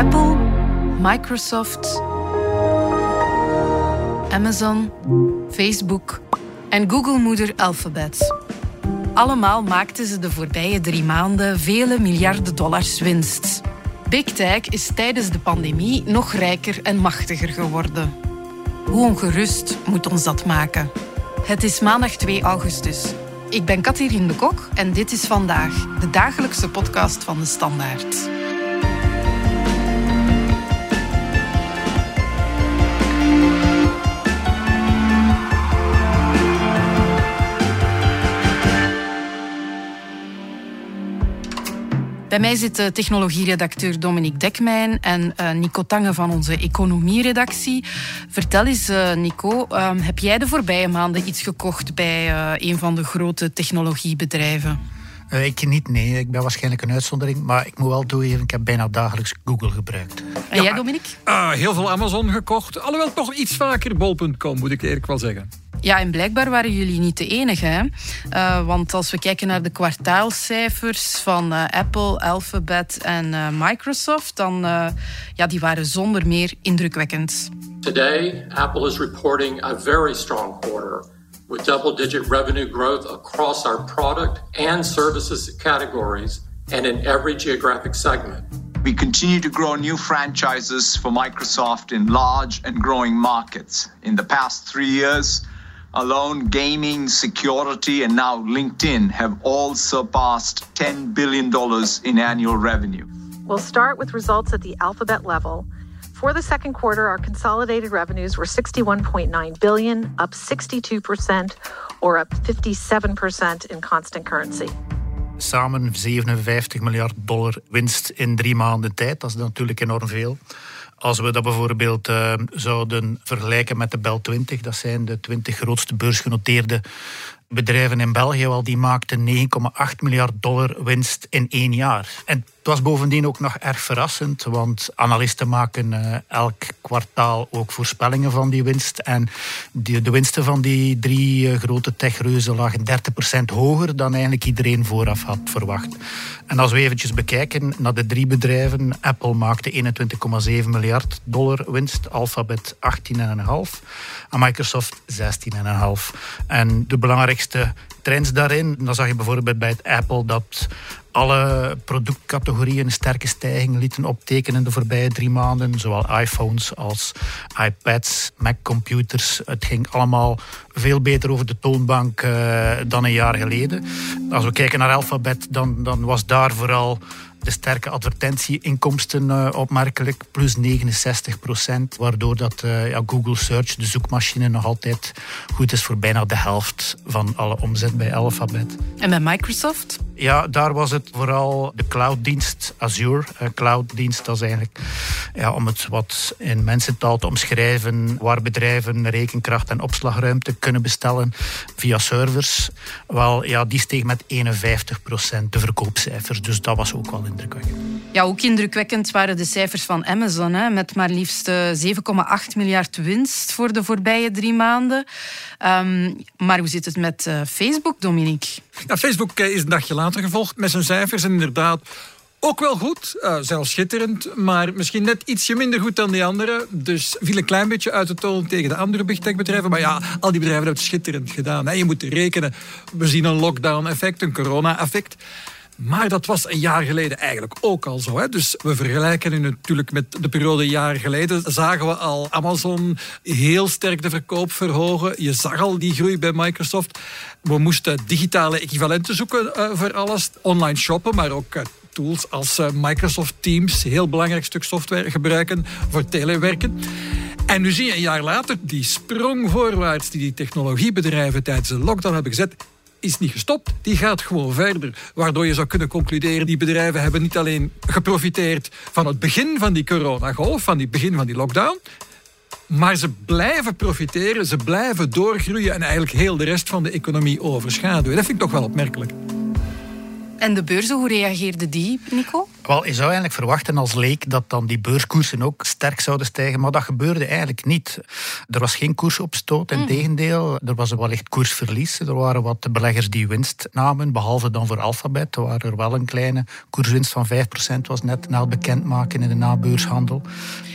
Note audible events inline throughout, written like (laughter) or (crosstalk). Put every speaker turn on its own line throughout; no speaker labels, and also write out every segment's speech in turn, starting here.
Apple, Microsoft, Amazon, Facebook en Google-moeder Alphabet. Allemaal maakten ze de voorbije drie maanden vele miljarden dollars winst. Big Tech is tijdens de pandemie nog rijker en machtiger geworden. Hoe ongerust moet ons dat maken? Het is maandag 2 augustus. Ik ben Katrien de Kok en dit is vandaag de dagelijkse podcast van de Standaard. Bij mij zit de technologieredacteur Dominique Dekmijn en uh, Nico Tange van onze economieredactie. Vertel eens, uh, Nico, uh, heb jij de voorbije maanden iets gekocht bij eh, een van de grote technologiebedrijven?
ik niet, nee. Ik ben waarschijnlijk een uitzondering. Maar ik moet wel toegeven, ik heb bijna dagelijks Google gebruikt.
En jij, Dominique?
heel veel Amazon gekocht. Alhoewel toch iets vaker bol.com, moet ik eerlijk wel zeggen.
Ja, en blijkbaar waren jullie niet de enige. Hè? Uh, want als we kijken naar de kwartaalcijfers van uh, Apple, Alphabet en uh, Microsoft, dan ja, die waren zonder meer indrukwekkend.
Today, Apple is reporting a very strong quarter with double-digit revenue growth across our product and services categories and in every geographic segment.
We continue to grow new franchises for Microsoft in large and growing markets. In the past three years, alone, gaming, security, and now LinkedIn have all surpassed $10 billion in annual revenue.
We'll start with results at the alphabet level. For the second quarter, our consolidated revenues were 61.9 billion, up 62% or up 57% in constant currency.
Samen 57 miljard dollar winst in drie maanden tijd. Dat is natuurlijk enorm veel. Als we dat bijvoorbeeld uh, zouden vergelijken met de Bel 20, dat zijn de 20 grootste beursgenoteerde bedrijven in België, wel, die maakten 9,8 miljard dollar winst in één jaar. En het was bovendien ook nog erg verrassend, want analisten maken uh, elk kwartaal ook voorspellingen van die winst. En de winsten van die drie uh, grote techreuzen lagen 30% hoger dan eigenlijk iedereen vooraf had verwacht. En als we eventjes bekijken naar de drie bedrijven, Apple maakte 21,7 miljard dollar winst, Alphabet 18,5 en Microsoft 16,5. En de belangrijkste trends daarin, dan zag je bijvoorbeeld bij het Apple dat alle productcategorieën een sterke stijging lieten optekenen de voorbije drie maanden. Zowel iPhones als iPads, Mac-computers. Het ging allemaal veel beter over de toonbank uh, dan een jaar geleden. Als we kijken naar Alphabet, dan, dan was daar vooral de sterke advertentieinkomsten uh, opmerkelijk, plus 69 procent, waardoor dat, uh, ja, Google Search, de zoekmachine, nog altijd goed is voor bijna de helft van alle omzet bij Alphabet.
En bij Microsoft?
Ja, daar was het vooral de clouddienst Azure. Uh, clouddienst, dat is eigenlijk, ja, om het wat in mensentaal te omschrijven, waar bedrijven rekenkracht en opslagruimte kunnen bestellen via servers. Wel, ja, die steeg met 51 procent de verkoopcijfers, dus dat was ook wel indrukwekkend.
Ja, ook indrukwekkend waren de cijfers van Amazon, hè, met maar liefst 7,8 miljard winst voor de voorbije drie maanden. Um, maar hoe zit het met uh, Facebook, Dominique?
Ja, Facebook is een dagje later gevolgd met zijn cijfers. En inderdaad, ook wel goed, uh, zelfs schitterend, maar misschien net ietsje minder goed dan die andere. Dus viel een klein beetje uit de toon tegen de andere big tech bedrijven. Maar ja, al die bedrijven hebben het schitterend gedaan. Hè. Je moet rekenen, we zien een lockdown-effect, een corona-effect. Maar dat was een jaar geleden eigenlijk ook al zo. Hè? Dus we vergelijken nu natuurlijk met de periode een jaar geleden. Zagen we al Amazon heel sterk de verkoop verhogen. Je zag al die groei bij Microsoft. We moesten digitale equivalenten zoeken uh, voor alles. Online shoppen, maar ook uh, tools als uh, Microsoft Teams. Heel belangrijk stuk software gebruiken voor telewerken. En nu zie je een jaar later die sprong voorwaarts die die technologiebedrijven tijdens de lockdown hebben gezet is niet gestopt, die gaat gewoon verder. Waardoor je zou kunnen concluderen, die bedrijven hebben niet alleen geprofiteerd van het begin van die coronagolf, van het begin van die lockdown, maar ze blijven profiteren, ze blijven doorgroeien en eigenlijk heel de rest van de economie overschaduwen. Dat vind ik toch wel opmerkelijk.
En de beurzen, hoe reageerde die, Nico?
Wel, je zou eigenlijk verwachten als leek dat dan die beurskoersen ook sterk zouden stijgen, maar dat gebeurde eigenlijk niet. Er was geen koersopstoot, in mm. tegendeel. Er was wel echt koersverlies. Er waren wat beleggers die winst namen, behalve dan voor Alphabet. Waren er wel een kleine koerswinst van 5% was net na het bekendmaken in de nabeurshandel.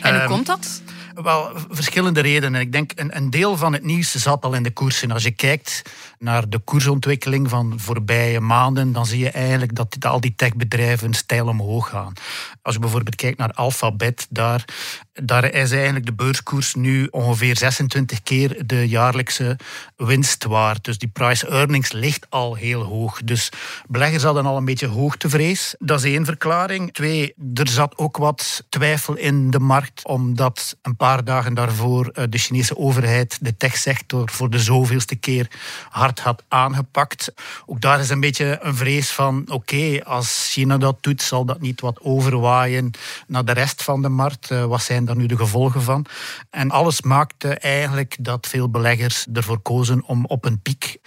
En hoe ehm, komt dat?
Wel, verschillende redenen. Ik denk een, een deel van het nieuws zat al in de koersen. Als je kijkt naar de koersontwikkeling van voorbije maanden, dan zie je eigenlijk dat al die techbedrijven stijl omhoog gaan. Als je bijvoorbeeld kijkt naar Alphabet, daar, daar is eigenlijk de beurskoers nu ongeveer 26 keer de jaarlijkse winst waard. Dus die price earnings ligt al heel hoog. Dus beleggers hadden al een beetje hoogtevrees. Dat is één verklaring. Twee, er zat ook wat twijfel in de markt, omdat een paar dagen daarvoor eh, de Chinese overheid de techsector voor de zoveelste keer hard had aangepakt. Ook daar is een beetje een vrees van, oké, als China dat doet, zal dat niet wat overwaaien naar de rest van de markt? Eh, wat zijn daar nu de gevolgen van? En alles maakte eigenlijk dat veel beleggers ervoor kozen om op een piek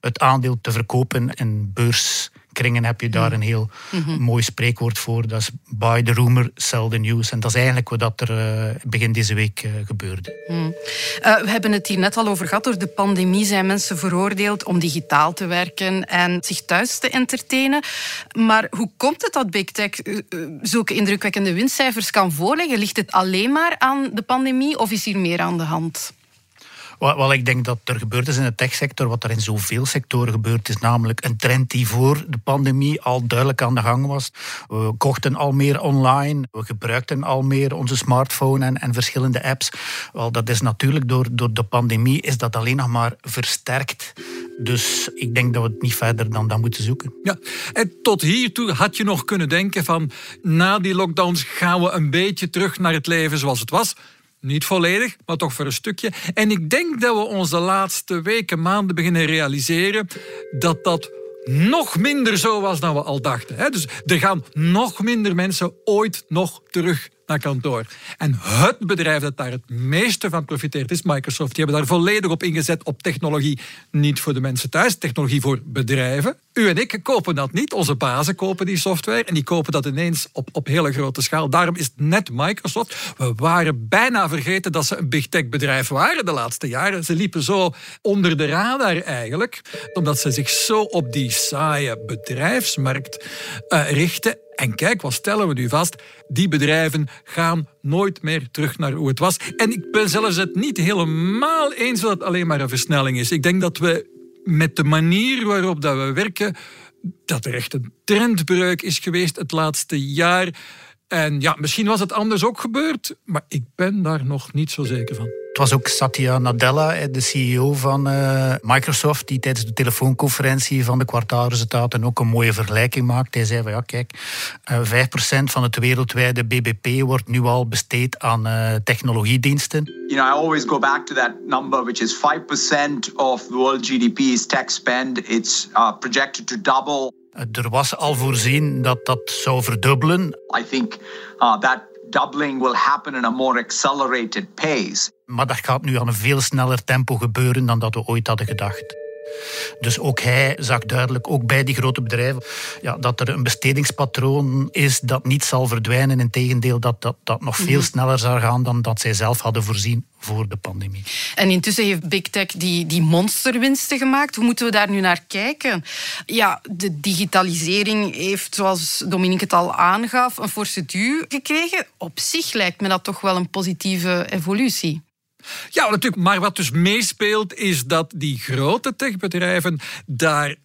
het aandeel te verkopen in beurs kringen heb je daar mm. een heel mhm. mooi spreekwoord voor. Dat is buy the rumor, sell the news. En dat is eigenlijk wat er uh, begin deze week uh, gebeurde.
Mm. Uh, we hebben het hier net al over gehad. Door de pandemie zijn mensen veroordeeld om digitaal te werken en zich thuis te entertainen. Maar hoe komt het dat Big Tech zulke indrukwekkende winstcijfers kan voorleggen? Ligt het alleen maar aan de pandemie of is hier meer aan de hand?
Wat, ik denk dat er gebeurd is in de techsector, wat er in zoveel sectoren gebeurd is, namelijk een trend die voor de pandemie al duidelijk aan de gang was. We kochten al meer online, we gebruikten al meer onze smartphone en, en verschillende apps. Wel, dat is natuurlijk door, door de pandemie is dat alleen nog maar versterkt. Dus ik denk dat we het niet verder dan dat moeten zoeken.
Ja, en tot hiertoe had je nog kunnen denken van na die lockdowns gaan we een beetje terug naar het leven zoals het was. Niet volledig, maar toch voor een stukje. En ik denk dat we ons de laatste weken, maanden beginnen realiseren dat dat nog minder zo was dan we al dachten. Dus er gaan nog minder mensen ooit nog terug naar kantoor. En het bedrijf dat daar het meeste van profiteert is Microsoft. Die hebben daar volledig op ingezet op technologie. Niet voor de mensen thuis, technologie voor bedrijven. U en ik kopen dat niet. Onze bazen kopen die software en die kopen dat ineens op, op hele grote schaal. Daarom is het net Microsoft. We waren bijna vergeten dat ze een big tech bedrijf waren de laatste jaren. Ze liepen zo onder de radar eigenlijk, omdat ze zich zo op die saaie bedrijfsmarkt uh, richten en kijk, wat stellen we nu vast? Die bedrijven gaan nooit meer terug naar hoe het was. En ik ben zelfs het niet helemaal eens dat het alleen maar een versnelling is. Ik denk dat we met de manier waarop dat we werken, dat er echt een trendbreuk is geweest het laatste jaar. En ja, misschien was het anders ook gebeurd, maar ik ben daar nog niet zo zeker van.
Het was ook Satya Nadella, de CEO van uh, Microsoft, die tijdens de telefoonconferentie van de kwartaalresultaten ook een mooie vergelijking maakte. Hij zei van ja, kijk, uh, eh, 5% van het wereldwijde BBP wordt nu al besteed aan uh, technologiediensten.
You know, I always go back to that number, which is 5% of the world GDP is tech spend. It's uh, projected to double.
Er was al voorzien dat dat zou verdubbelen.
I think uh, that doubling will happen in a more accelerated pace.
Maar dat gaat nu aan een veel sneller tempo gebeuren dan dat we ooit hadden gedacht. Dus ook hij zag duidelijk, ook bij die grote bedrijven, ja, dat er een bestedingspatroon is dat niet zal verdwijnen. Integendeel, dat dat, dat nog veel mhm. sneller zal gaan dan dat zij zelf hadden voorzien voor de pandemie.
En intussen heeft Big Tech die, die monsterwinsten gemaakt. Hoe moeten we daar nu naar kijken? Ja, de digitalisering heeft, zoals Dominique het al aangaf, een forse duw gekregen. Op zich lijkt me dat toch wel een positieve evolutie.
Ja, natuurlijk. Maar wat dus meespeelt is dat die grote techbedrijven daar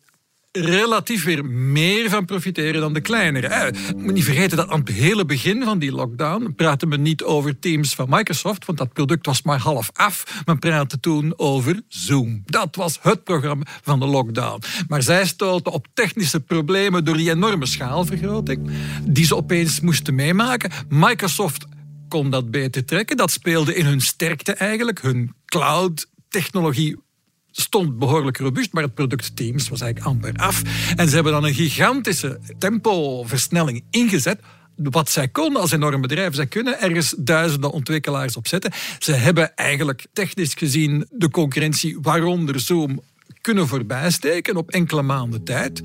relatief weer meer van profiteren dan de kleinere. Je moet niet vergeten dat aan het hele begin van die lockdown praten we niet over Teams van Microsoft, want dat product was maar half af. Men praatte toen over Zoom. Dat was het programma van de lockdown. Maar zij stoten op technische problemen door die enorme schaalvergroting die ze opeens moesten meemaken. Microsoft kon dat beter trekken. Dat speelde in hun sterkte eigenlijk. Hun cloud-technologie stond behoorlijk robuust, maar het product Teams was eigenlijk amper af. En ze hebben dan een gigantische tempoversnelling ingezet wat zij konden als enorm bedrijf. Zij kunnen ergens duizenden ontwikkelaars opzetten. Ze hebben eigenlijk technisch gezien de concurrentie, waaronder Zoom, kunnen voorbijsteken op enkele maanden tijd.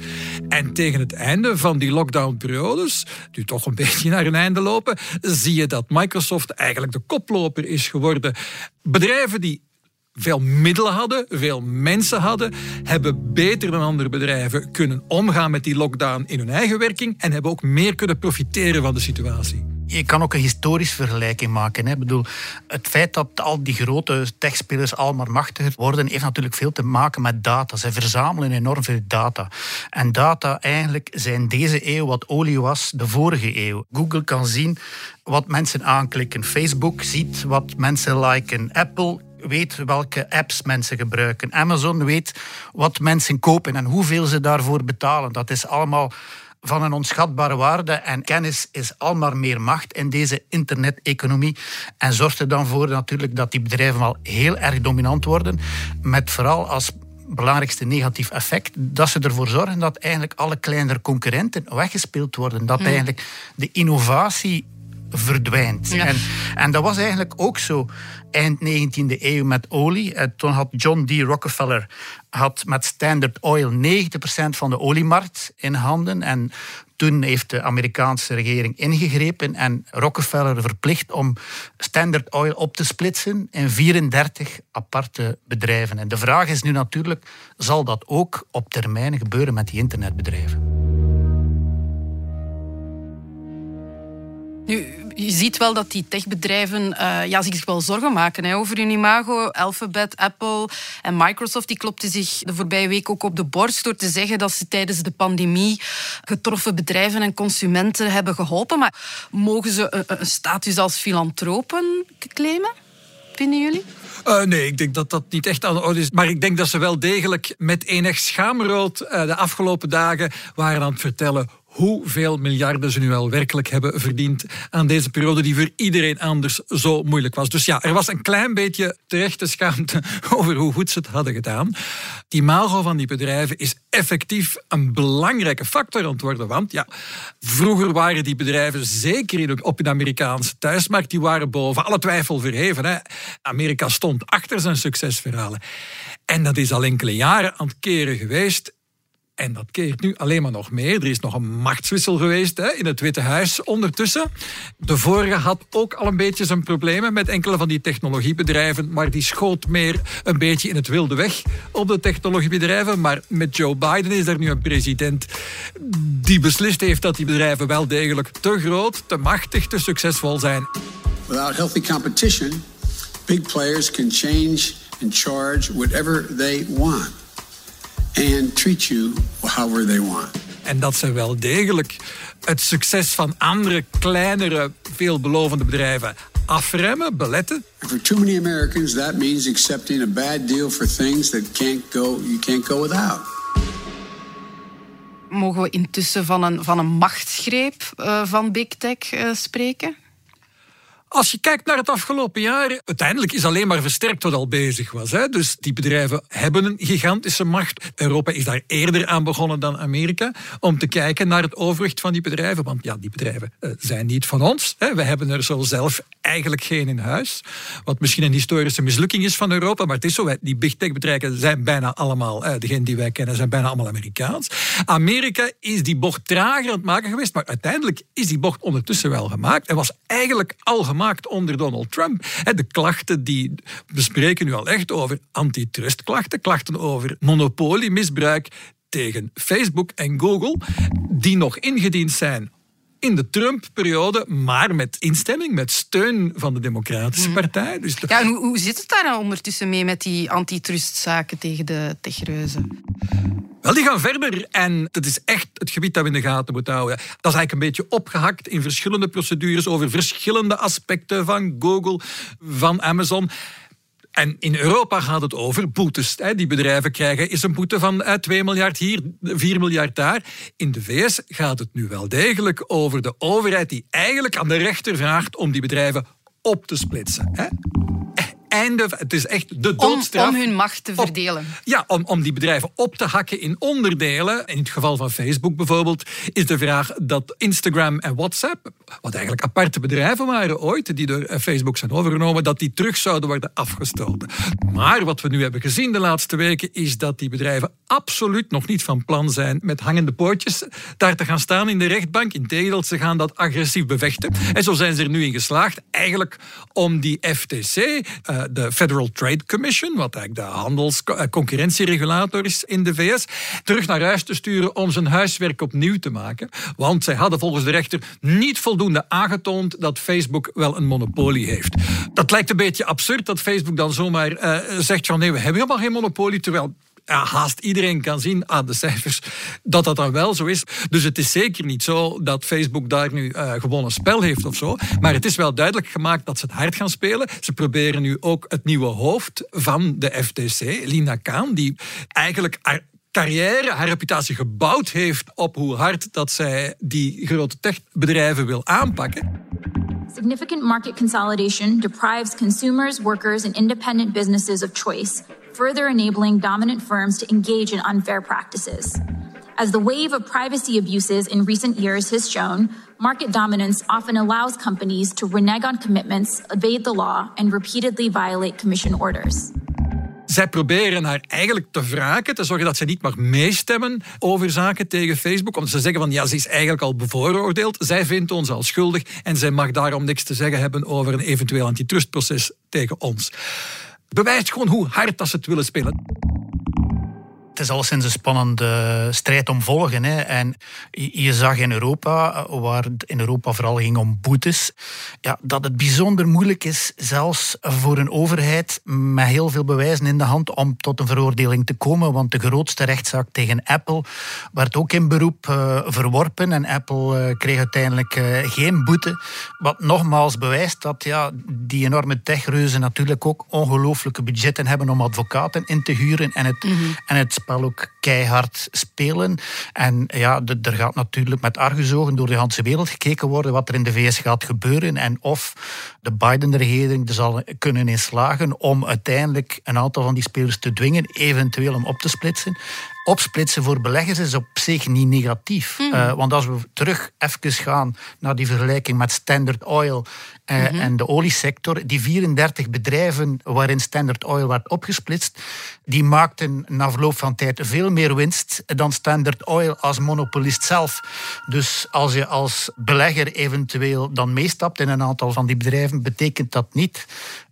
En tegen het einde van die lockdown-periodes, die toch een (laughs) beetje naar een einde lopen, zie je dat Microsoft eigenlijk de koploper is geworden. Bedrijven die veel middelen hadden, veel mensen hadden, hebben beter dan andere bedrijven kunnen omgaan met die lockdown in hun eigen werking en hebben ook meer kunnen profiteren van de situatie.
Je kan ook een historisch vergelijking maken. Hè. Ik bedoel, het feit dat al die grote techspelers allemaal machtiger worden, heeft natuurlijk veel te maken met data. Ze verzamelen enorm veel data. En data eigenlijk zijn deze eeuw wat olie was de vorige eeuw. Google kan zien wat mensen aanklikken. Facebook ziet wat mensen liken. Apple weet welke apps mensen gebruiken. Amazon weet wat mensen kopen en hoeveel ze daarvoor betalen. Dat is allemaal van een onschatbare waarde. En kennis is al maar meer macht in deze internet-economie. En zorgt er dan voor natuurlijk dat die bedrijven wel heel erg dominant worden. Met vooral als belangrijkste negatief effect dat ze ervoor zorgen dat eigenlijk alle kleinere concurrenten weggespeeld worden. Dat hmm. eigenlijk de innovatie verdwijnt. En, en dat was eigenlijk ook zo eind 19e eeuw met olie. Eh, toen had John D. Rockefeller had met Standard Oil 90% van de oliemarkt in handen. En toen heeft de Amerikaanse regering ingegrepen en Rockefeller verplicht om Standard Oil op te splitsen in 34 aparte bedrijven. En de vraag is nu natuurlijk, zal dat ook op termijn gebeuren met die internetbedrijven?
Nu, je ziet wel dat die techbedrijven uh, ja, zich wel zorgen maken hè, over hun imago. Alphabet, Apple en Microsoft die klopten zich de voorbije week ook op de borst door te zeggen dat ze tijdens de pandemie getroffen bedrijven en consumenten hebben geholpen. Maar mogen ze een, status als filantropen claimen, vinden jullie?
Uh, nee, ik denk dat dat niet echt aan de orde is. Maar ik denk dat ze wel degelijk met enig schaamrood uh, de afgelopen dagen waren aan het vertellen hoeveel miljarden ze nu wel werkelijk hebben verdiend aan deze periode die voor iedereen anders zo moeilijk was. Dus ja, er was een klein beetje terechte schaamte (laughs) over hoe goed ze het hadden gedaan. Die imago van die bedrijven is effectief een belangrijke factor aan het worden. Want ja, vroeger waren die bedrijven, zeker op de Amerikaanse thuismarkt, die waren boven alle twijfel verheven. Hè. Amerika stond achter zijn succesverhalen. En dat is al enkele jaren aan het keren geweest. En dat keert nu alleen maar nog meer. Er is nog een machtswissel geweest hè, in het Witte Huis ondertussen. De vorige had ook al een beetje zijn problemen met enkele van die technologiebedrijven. Maar die schoot meer een beetje in het wilde weg op de technologiebedrijven. Maar met Joe Biden is er nu een president die beslist heeft dat die bedrijven wel degelijk te groot, te machtig, te succesvol zijn. Without healthy competition, big players can change and charge whatever they want and treat you however they want. En dat ze wel degelijk het succes van andere, kleinere, veelbelovende bedrijven afremmen, beletten. for too many Americans, that means accepting a bad deal for things that can't go, you can't go without.
Mogen we intussen van een, van een machtsgreep uh, van Big Tech uh, spreken?
Als je kijkt naar het afgelopen jaar, uiteindelijk is alleen maar versterkt wat al bezig was. Hè? Dus die bedrijven hebben een gigantische macht. Europa is daar eerder aan begonnen dan Amerika om te kijken naar het overwicht van die bedrijven. Want ja, die bedrijven uh, zijn niet van ons. Hè? We hebben er zo zelf eigenlijk geen in huis. Wat misschien een historische mislukking is van Europa, maar het is zo. Die big tech bedrijven zijn bijna allemaal, uh, degene die wij kennen, zijn bijna allemaal Amerikaans. Amerika is die bocht trager aan het maken geweest, maar uiteindelijk is die bocht ondertussen wel gemaakt. En was eigenlijk al gemaakt onder Donald Trump. De klachten die bespreken nu al echt over antitrustklachten, klachten over monopoliemisbruik tegen Facebook en Google, die nog ingediend zijn in de Trump-periode, maar met instemming, met steun van de Democratische mhm. Partij.
Dus ja, hoe, hoe, zit het daar nou ondertussen mee met die antitrustzaken tegen de techreuzen?
Wel, die gaan verder en dat is echt het gebied dat we in de gaten moeten houden. Dat is eigenlijk een beetje opgehakt in verschillende procedures over verschillende aspecten van Google, van Amazon. En in Europa gaat het over boetes. Die bedrijven krijgen is een boete van 2 miljard hier, 4 miljard daar. In de VS gaat het nu wel degelijk over de overheid die eigenlijk aan de rechter vraagt om die bedrijven op te splitsen. Einde, het is echt de doodstraf.
Om, om hun macht te verdelen.
ja, om, om die bedrijven op te hakken in onderdelen. In het geval van Facebook bijvoorbeeld is de vraag dat Instagram en WhatsApp wat eigenlijk aparte bedrijven waren ooit, die door Facebook zijn overgenomen, dat die terug zouden worden afgestoten. Maar wat we nu hebben gezien de laatste weken, is dat die bedrijven absoluut nog niet van plan zijn met hangende pootjes daar te gaan staan in de rechtbank. Integendeel, ze gaan dat agressief bevechten. En zo zijn ze er nu in geslaagd, eigenlijk om die FTC, eh, de Federal Trade Commission, wat eigenlijk de handels-concurrentieregulator is in de VS, terug naar huis te sturen om zijn huiswerk opnieuw te maken. Want zij hadden volgens de rechter niet voldoende aangetoond dat Facebook wel een monopolie heeft. Dat lijkt een beetje absurd dat Facebook dan zomaar uh, zegt van nee, we hebben helemaal geen monopolie, terwijl haast iedereen kan zien aan de cijfers dat dat dan wel zo is. Dus het is zeker niet zo dat Facebook daar nu uh, gewoon een spel heeft of zo. Maar het is wel duidelijk gemaakt dat ze het hard gaan spelen. Ze proberen nu ook het nieuwe hoofd van de FTC, Lina Kaan, die eigenlijk haar carrière, haar reputatie gebouwd heeft op hoe hard dat zij die grote techbedrijven wil aanpakken.
Significant market consolidation deprives consumers, workers, and independent businesses of choice further enabling dominant firms to engage in unfair practices. As the wave of privacy abuses in recent years has shown, market dominance often allows companies to renege on commitments, evade the law, and repeatedly violate commission orders.
Zij proberen haar eigenlijk te wraken, te zorgen dat ze niet mag meestemmen over zaken tegen Facebook. Omdat ze zeggen van ja, ze is eigenlijk al bevooroordeeld. Zij vindt ons al schuldig en zij mag daarom niks te zeggen hebben over een eventueel antitrustproces tegen ons bewijst gewoon hoe hard dat ze het willen spelen
het is alleszins een spannende strijd om volgen. Hè. En je zag in Europa, waar het in Europa vooral ging om boetes, ja, dat het bijzonder moeilijk is, zelfs voor een overheid met heel veel bewijzen in de hand, om tot een veroordeling te komen. Want de grootste rechtszaak tegen Apple werd ook in beroep uh, verworpen en Apple uh, kreeg uiteindelijk uh, geen boete. Wat nogmaals bewijst dat ja, die enorme techreuzen natuurlijk ook ongelooflijke budgetten hebben om advocaten in te huren en het, mm -hmm. en het spel ook keihard spelen. En ja, er gaat natuurlijk met argusogen door de hele wereld gekeken worden wat er in de VS gaat gebeuren en of de Biden-regering er zal kunnen inslagen om uiteindelijk een aantal van die spelers te dwingen, eventueel om op te splitsen opsplitsen voor beleggers is op zich niet negatief. Mm. Uh, want als we terug even gaan naar die vergelijking met Standard Oil uh, mm -hmm. en de oliesector, die 34 bedrijven waarin Standard Oil werd opgesplitst, die maakten na verloop van tijd veel meer winst dan Standard Oil als monopolist zelf. Dus als je als belegger eventueel dan meestapt in een aantal van die bedrijven, betekent dat niet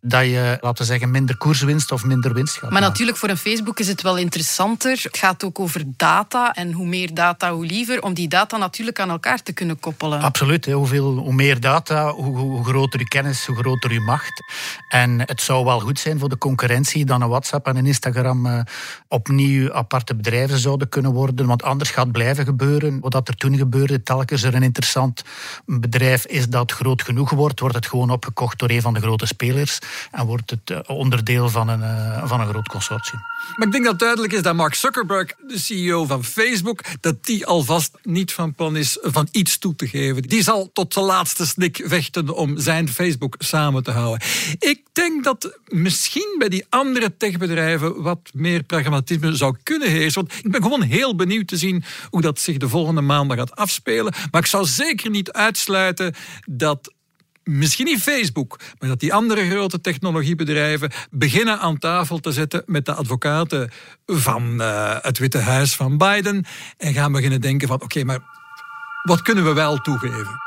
dat je, laten we zeggen, minder koerswinst of minder winst gaat
Maar natuurlijk, voor een Facebook is het wel interessanter. Het gaat ook over data. En hoe meer data, hoe liever. Om die data natuurlijk aan elkaar te kunnen koppelen.
Absoluut. Hoeveel, hoe meer data, hoe, hoe groter je kennis, hoe groter je macht. En het zou wel goed zijn voor de concurrentie dan een WhatsApp en een Instagram uh, opnieuw aparte bedrijven zouden kunnen worden. Want anders gaat het blijven gebeuren. Wat er toen gebeurde, telkens er een interessant bedrijf is dat groot genoeg wordt, wordt het gewoon opgekocht door een van de grote spelers en wordt het eh, onderdeel van een, uh, van een groot consortium.
Maar ik denk dat duidelijk is dat Mark Zuckerberg, de CEO van Facebook, dat die alvast niet van plan is van iets toe te geven. Die zal tot de laatste snik vechten om zijn Facebook samen te houden. Ik denk dat misschien bij die andere techbedrijven wat meer pragmatisme zou kunnen heersen. Want ik ben gewoon heel benieuwd te zien hoe dat zich de volgende maanden gaat afspelen. Maar ik zou zeker niet uitsluiten dat misschien niet Facebook, maar dat die andere grote technologiebedrijven beginnen aan tafel te zetten met de advocaten van uh, het Witte Huis van Biden en gaan beginnen denken van oké, maar wat kunnen we wel toegeven?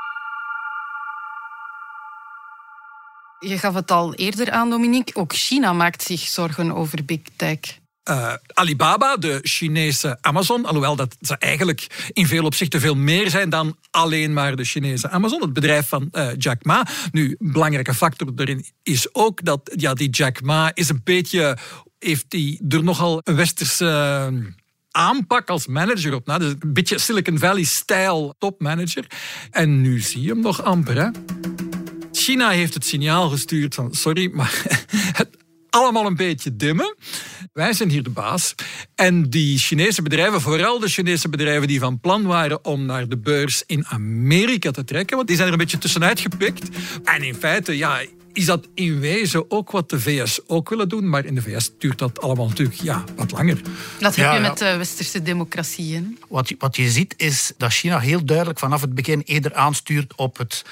Je gaf het al eerder aan, Dominique. Ook China maakt zich zorgen over big tech.
Uh, Alibaba, de Chinese Amazon, alhoewel dat ze eigenlijk in veel opzichten veel meer zijn dan alleen maar de Chinese Amazon, het bedrijf van uh, Jack Ma. Nu, een belangrijke factor erin is ook dat ja, die Jack Ma is een beetje, heeft hij er nogal een westerse uh, aanpak als manager op. Nou, dus een beetje Silicon Valley-stijl topmanager. En nu zie je hem nog amper, hè? China heeft het signaal gestuurd van sorry, maar (laughs) het allemaal een beetje dimmen. Wij zijn hier de baas. En die Chinese bedrijven, vooral de Chinese bedrijven die van plan waren om naar de beurs in Amerika te trekken, want die zijn er een beetje tussenuit gepikt. En in feite, ja, is dat in wezen ook wat de VS ook willen doen. Maar in de VS duurt dat allemaal natuurlijk ja, wat langer.
Dat heb je
ja.
met de westerse democratieën.
Wat je, wat je ziet is dat China heel duidelijk vanaf het begin eerder aanstuurt op het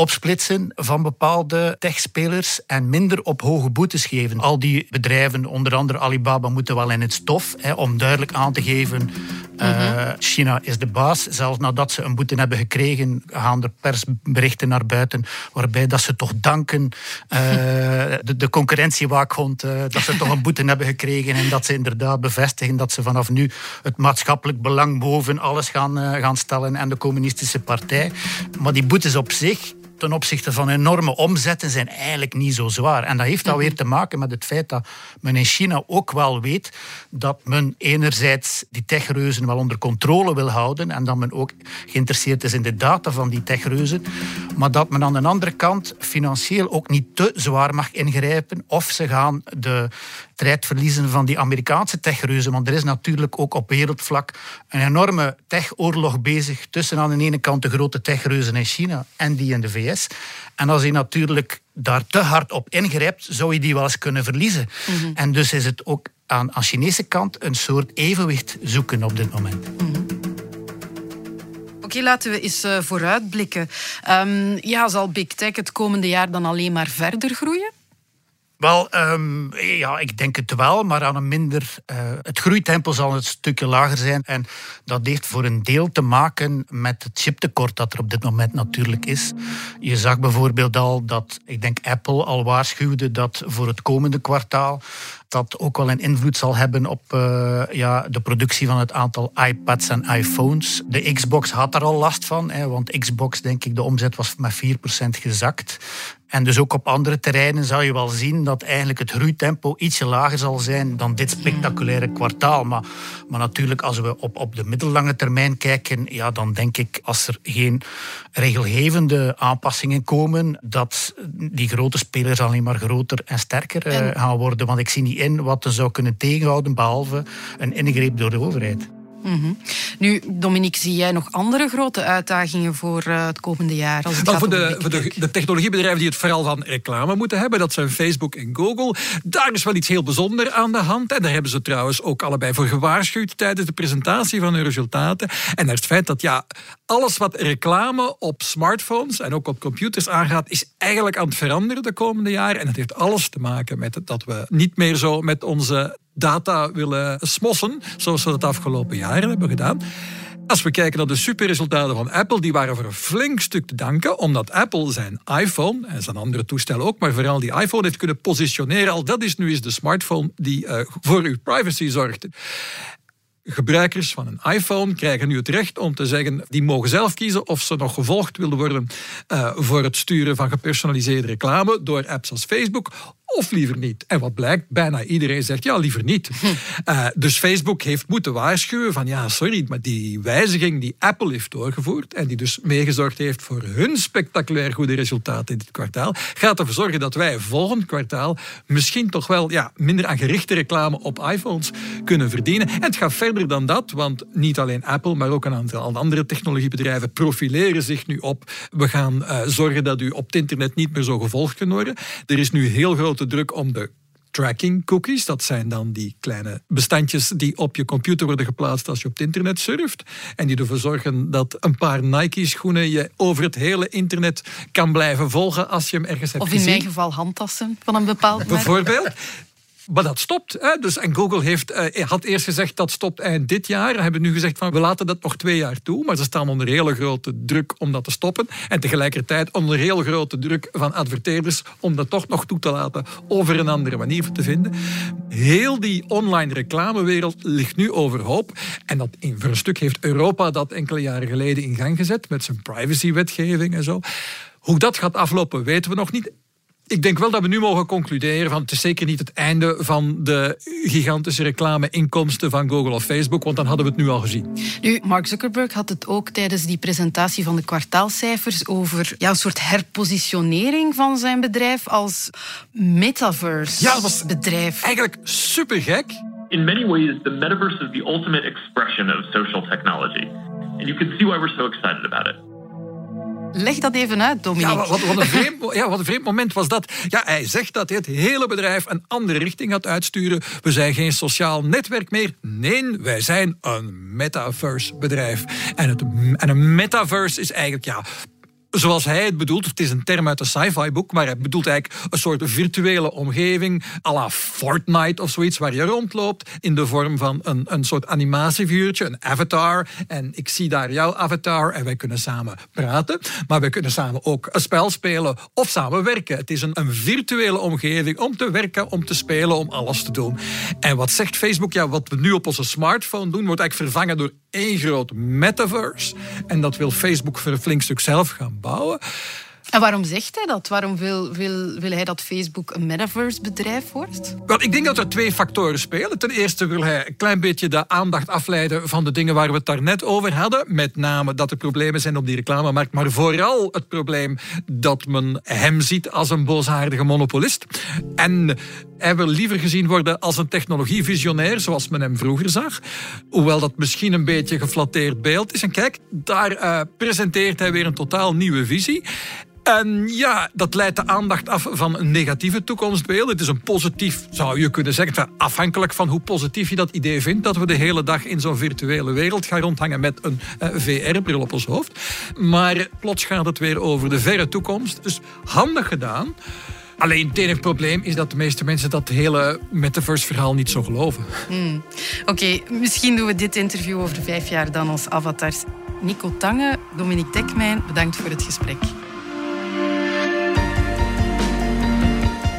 opsplitsen van bepaalde techspelers en minder op hoge boetes geven. Al die bedrijven, onder andere Alibaba, moeten wel in het stof hè, om duidelijk aan te geven eh, China is de baas. Zelfs nadat ze een boete hebben gekregen, gaan er persberichten naar buiten waarbij dat ze toch danken eh, (laughs) de, de concurrentiewaakhond eh, dat ze toch een boete hebben gekregen en dat ze inderdaad bevestigen dat ze vanaf nu het maatschappelijk belang boven alles gaan, gaan stellen en de communistische partij. Maar die boetes op zich ten opzichte van enorme omzetten zijn eigenlijk niet zo zwaar. En dat heeft dan weer te maken met het feit dat men in China ook wel weet dat men enerzijds die techreuzen wel onder controle wil houden en dat men ook geïnteresseerd is in de data van die techreuzen, maar dat men aan de andere kant financieel ook niet te zwaar mag ingrijpen of ze gaan de strijd verliezen van die Amerikaanse techreuzen. Want er is natuurlijk ook op wereldvlak een enorme techoorlog bezig tussen aan de ene kant de grote techreuzen in China en die in de VS. En als je natuurlijk daar te hard op ingrijpt, zou je die wel eens kunnen verliezen. En dus is het ook aan, aan Chinese kant een soort evenwicht zoeken op dit moment.
Oké, laten we eens eh, vooruitblikken. Ehm, ja, zal Big Tech het komende jaar dan alleen maar verder groeien?
Wel, ehm, ja, ik denk het wel, maar aan een minder. eh, het groeitempo zal een stukje lager zijn. En dat heeft voor een deel te maken met het chiptekort dat er op dit moment natuurlijk is. Je zag bijvoorbeeld al dat, ik denk Apple al waarschuwde dat voor het komende kwartaal dat ook wel een invloed zal hebben op eh, ja, de productie van het aantal iPads en iPhones. De Xbox had er al last van, hè, want Xbox, denk ik, de omzet was met 4% gezakt. En dus ook op andere terreinen zou je wel zien dat eigenlijk het groeitempo ietsje lager zal zijn dan dit spectaculaire kwartaal. Maar, maar natuurlijk, als we op, op de middellange termijn kijken, ja, dan denk ik als er geen regelgevende aanpassingen komen, dat die grote spelers alleen maar groter en sterker eh,
En-
gaan worden. Want ik zie niet in wat er zou kunnen tegenhouden, behalve een ingreep door de overheid.
Nu, Dominique, zie jij nog andere grote uitdagingen voor eh, het komende jaar? Als het
Nou, voor de, voor de, de technologiebedrijven die het vooral van reclame moeten hebben, dat zijn Facebook en Google. Daar is wel iets heel bijzonders aan de hand. En daar hebben ze trouwens ook allebei voor gewaarschuwd tijdens de presentatie van hun resultaten. En het feit dat ja, alles wat reclame op smartphones en ook op computers aangaat, is eigenlijk aan het veranderen de komende jaren. En het heeft alles te maken met dat we niet meer zo met onze data willen smossen, zoals we dat de afgelopen jaren hebben gedaan. Als we kijken naar de superresultaten van Apple, die waren voor een flink stuk te danken, omdat Apple zijn iPhone en zijn andere toestellen ook, maar vooral die iPhone heeft kunnen positioneren. Al dat is nu eens de smartphone die eh, voor uw privacy zorgt. Gebruikers van een iPhone krijgen nu het recht om te zeggen, die mogen zelf kiezen of ze nog gevolgd willen worden eh, voor het sturen van gepersonaliseerde reclame door apps als Facebook of liever niet. En wat blijkt, bijna iedereen zegt ja, liever niet. (laughs) Eh, dus Facebook heeft moeten waarschuwen van ja, sorry, maar die wijziging die Apple heeft doorgevoerd en die dus meegezorgd heeft voor hun spectaculair goede resultaten in dit kwartaal, gaat ervoor zorgen dat wij volgend kwartaal misschien toch wel ja, minder aan gerichte reclame op iPhones kunnen verdienen. En het gaat verder dan dat, want niet alleen Apple, maar ook een aantal andere technologiebedrijven profileren zich nu op. We gaan eh, zorgen dat u op het internet niet meer zo gevolgd kunt worden. Er is nu heel grote druk om de tracking cookies. Dat zijn dan die kleine bestandjes die op je computer worden geplaatst als je op het internet surft. En die ervoor zorgen dat een paar Nike-schoenen je over het hele internet kan blijven volgen als je hem ergens hebt
Of in
gezien.
mijn geval handtassen van een bepaald merk.
Bijvoorbeeld. Maar dat stopt. Hè? Dus, en Google heeft, eh, had eerst gezegd dat stopt eind dit jaar. Hebben nu gezegd van we laten dat nog twee jaar toe. Maar ze staan onder hele grote druk om dat te stoppen. En tegelijkertijd onder heel grote druk van adverteerders om dat toch nog toe te laten over een andere manier te vinden. Heel die online reclamewereld ligt nu overhoop. En dat in, voor een stuk heeft Europa dat enkele jaren geleden in gang gezet met zijn privacywetgeving en zo. Hoe dat gaat aflopen weten we nog niet. Ik denk wel dat we nu mogen concluderen van het is zeker niet het einde van de gigantische reclameinkomsten van Google of Facebook, want dan hadden we het nu al gezien.
Nu, Mark Zuckerberg had het ook tijdens die presentatie van de kwartaalcijfers over ja, een soort herpositionering van zijn bedrijf als metaverse
Ja, dat was
bedrijf.
Eigenlijk super gek.
In many ways, the metaverse is the ultimate expression of social technology. And you can see why we're so excited about it.
Leg dat even uit, Dominique.
Ja, wat, wat, een vreemd, ja, wat een vreemd moment was dat. Ja, hij zegt dat hij het hele bedrijf een andere richting gaat uitsturen. We zijn geen sociaal netwerk meer. Nee, wij zijn een metaverse bedrijf. En, het, en een metaverse is eigenlijk ja, zoals hij het bedoelt. Het is een term uit een sci-fi boek, maar hij bedoelt eigenlijk een soort virtuele omgeving à la Fortnite of zoiets, waar je rondloopt in de vorm van een, een soort animatiefiguurtje, een avatar. En ik zie daar jouw avatar en wij kunnen samen praten, maar wij kunnen samen ook een spel spelen of samen werken. Het is een, een virtuele omgeving om te werken, om te spelen, om alles te doen. En wat zegt Facebook? Ja, wat we nu op onze smartphone doen, wordt eigenlijk vervangen door één groot metaverse. En dat wil Facebook voor een flink stuk zelf gaan bouwen.
En waarom zegt hij dat? Waarom wil, wil, wil hij dat Facebook een metaverse-bedrijf wordt?
Wel, ik denk dat er twee factoren spelen. Ten eerste wil hij een klein beetje de aandacht afleiden van de dingen waar we het daarnet over hadden. Met name dat er problemen zijn op die reclamemarkt, maar vooral het probleem dat men hem ziet als een boosaardige monopolist. En hij wil liever gezien worden als een technologievisionair, zoals men hem vroeger zag. Hoewel dat misschien een beetje geflatteerd beeld is. En kijk, daar uh, presenteert hij weer een totaal nieuwe visie. En ja, dat leidt de aandacht af van een negatieve toekomstbeeld. Het is een positief, zou je kunnen zeggen, afhankelijk van hoe positief je dat idee vindt, dat we de hele dag in zo'n virtuele wereld gaan rondhangen met een uh, VR-bril op ons hoofd. Maar plots gaat het weer over de verre toekomst. Dus handig gedaan. Alleen het enige probleem is dat de meeste mensen dat hele metaverse-verhaal niet zo geloven.
Hmm. Oké, misschien doen we dit interview over vijf jaar dan als avatars. Nico Tange, Dominique Dekmijn, bedankt voor het gesprek.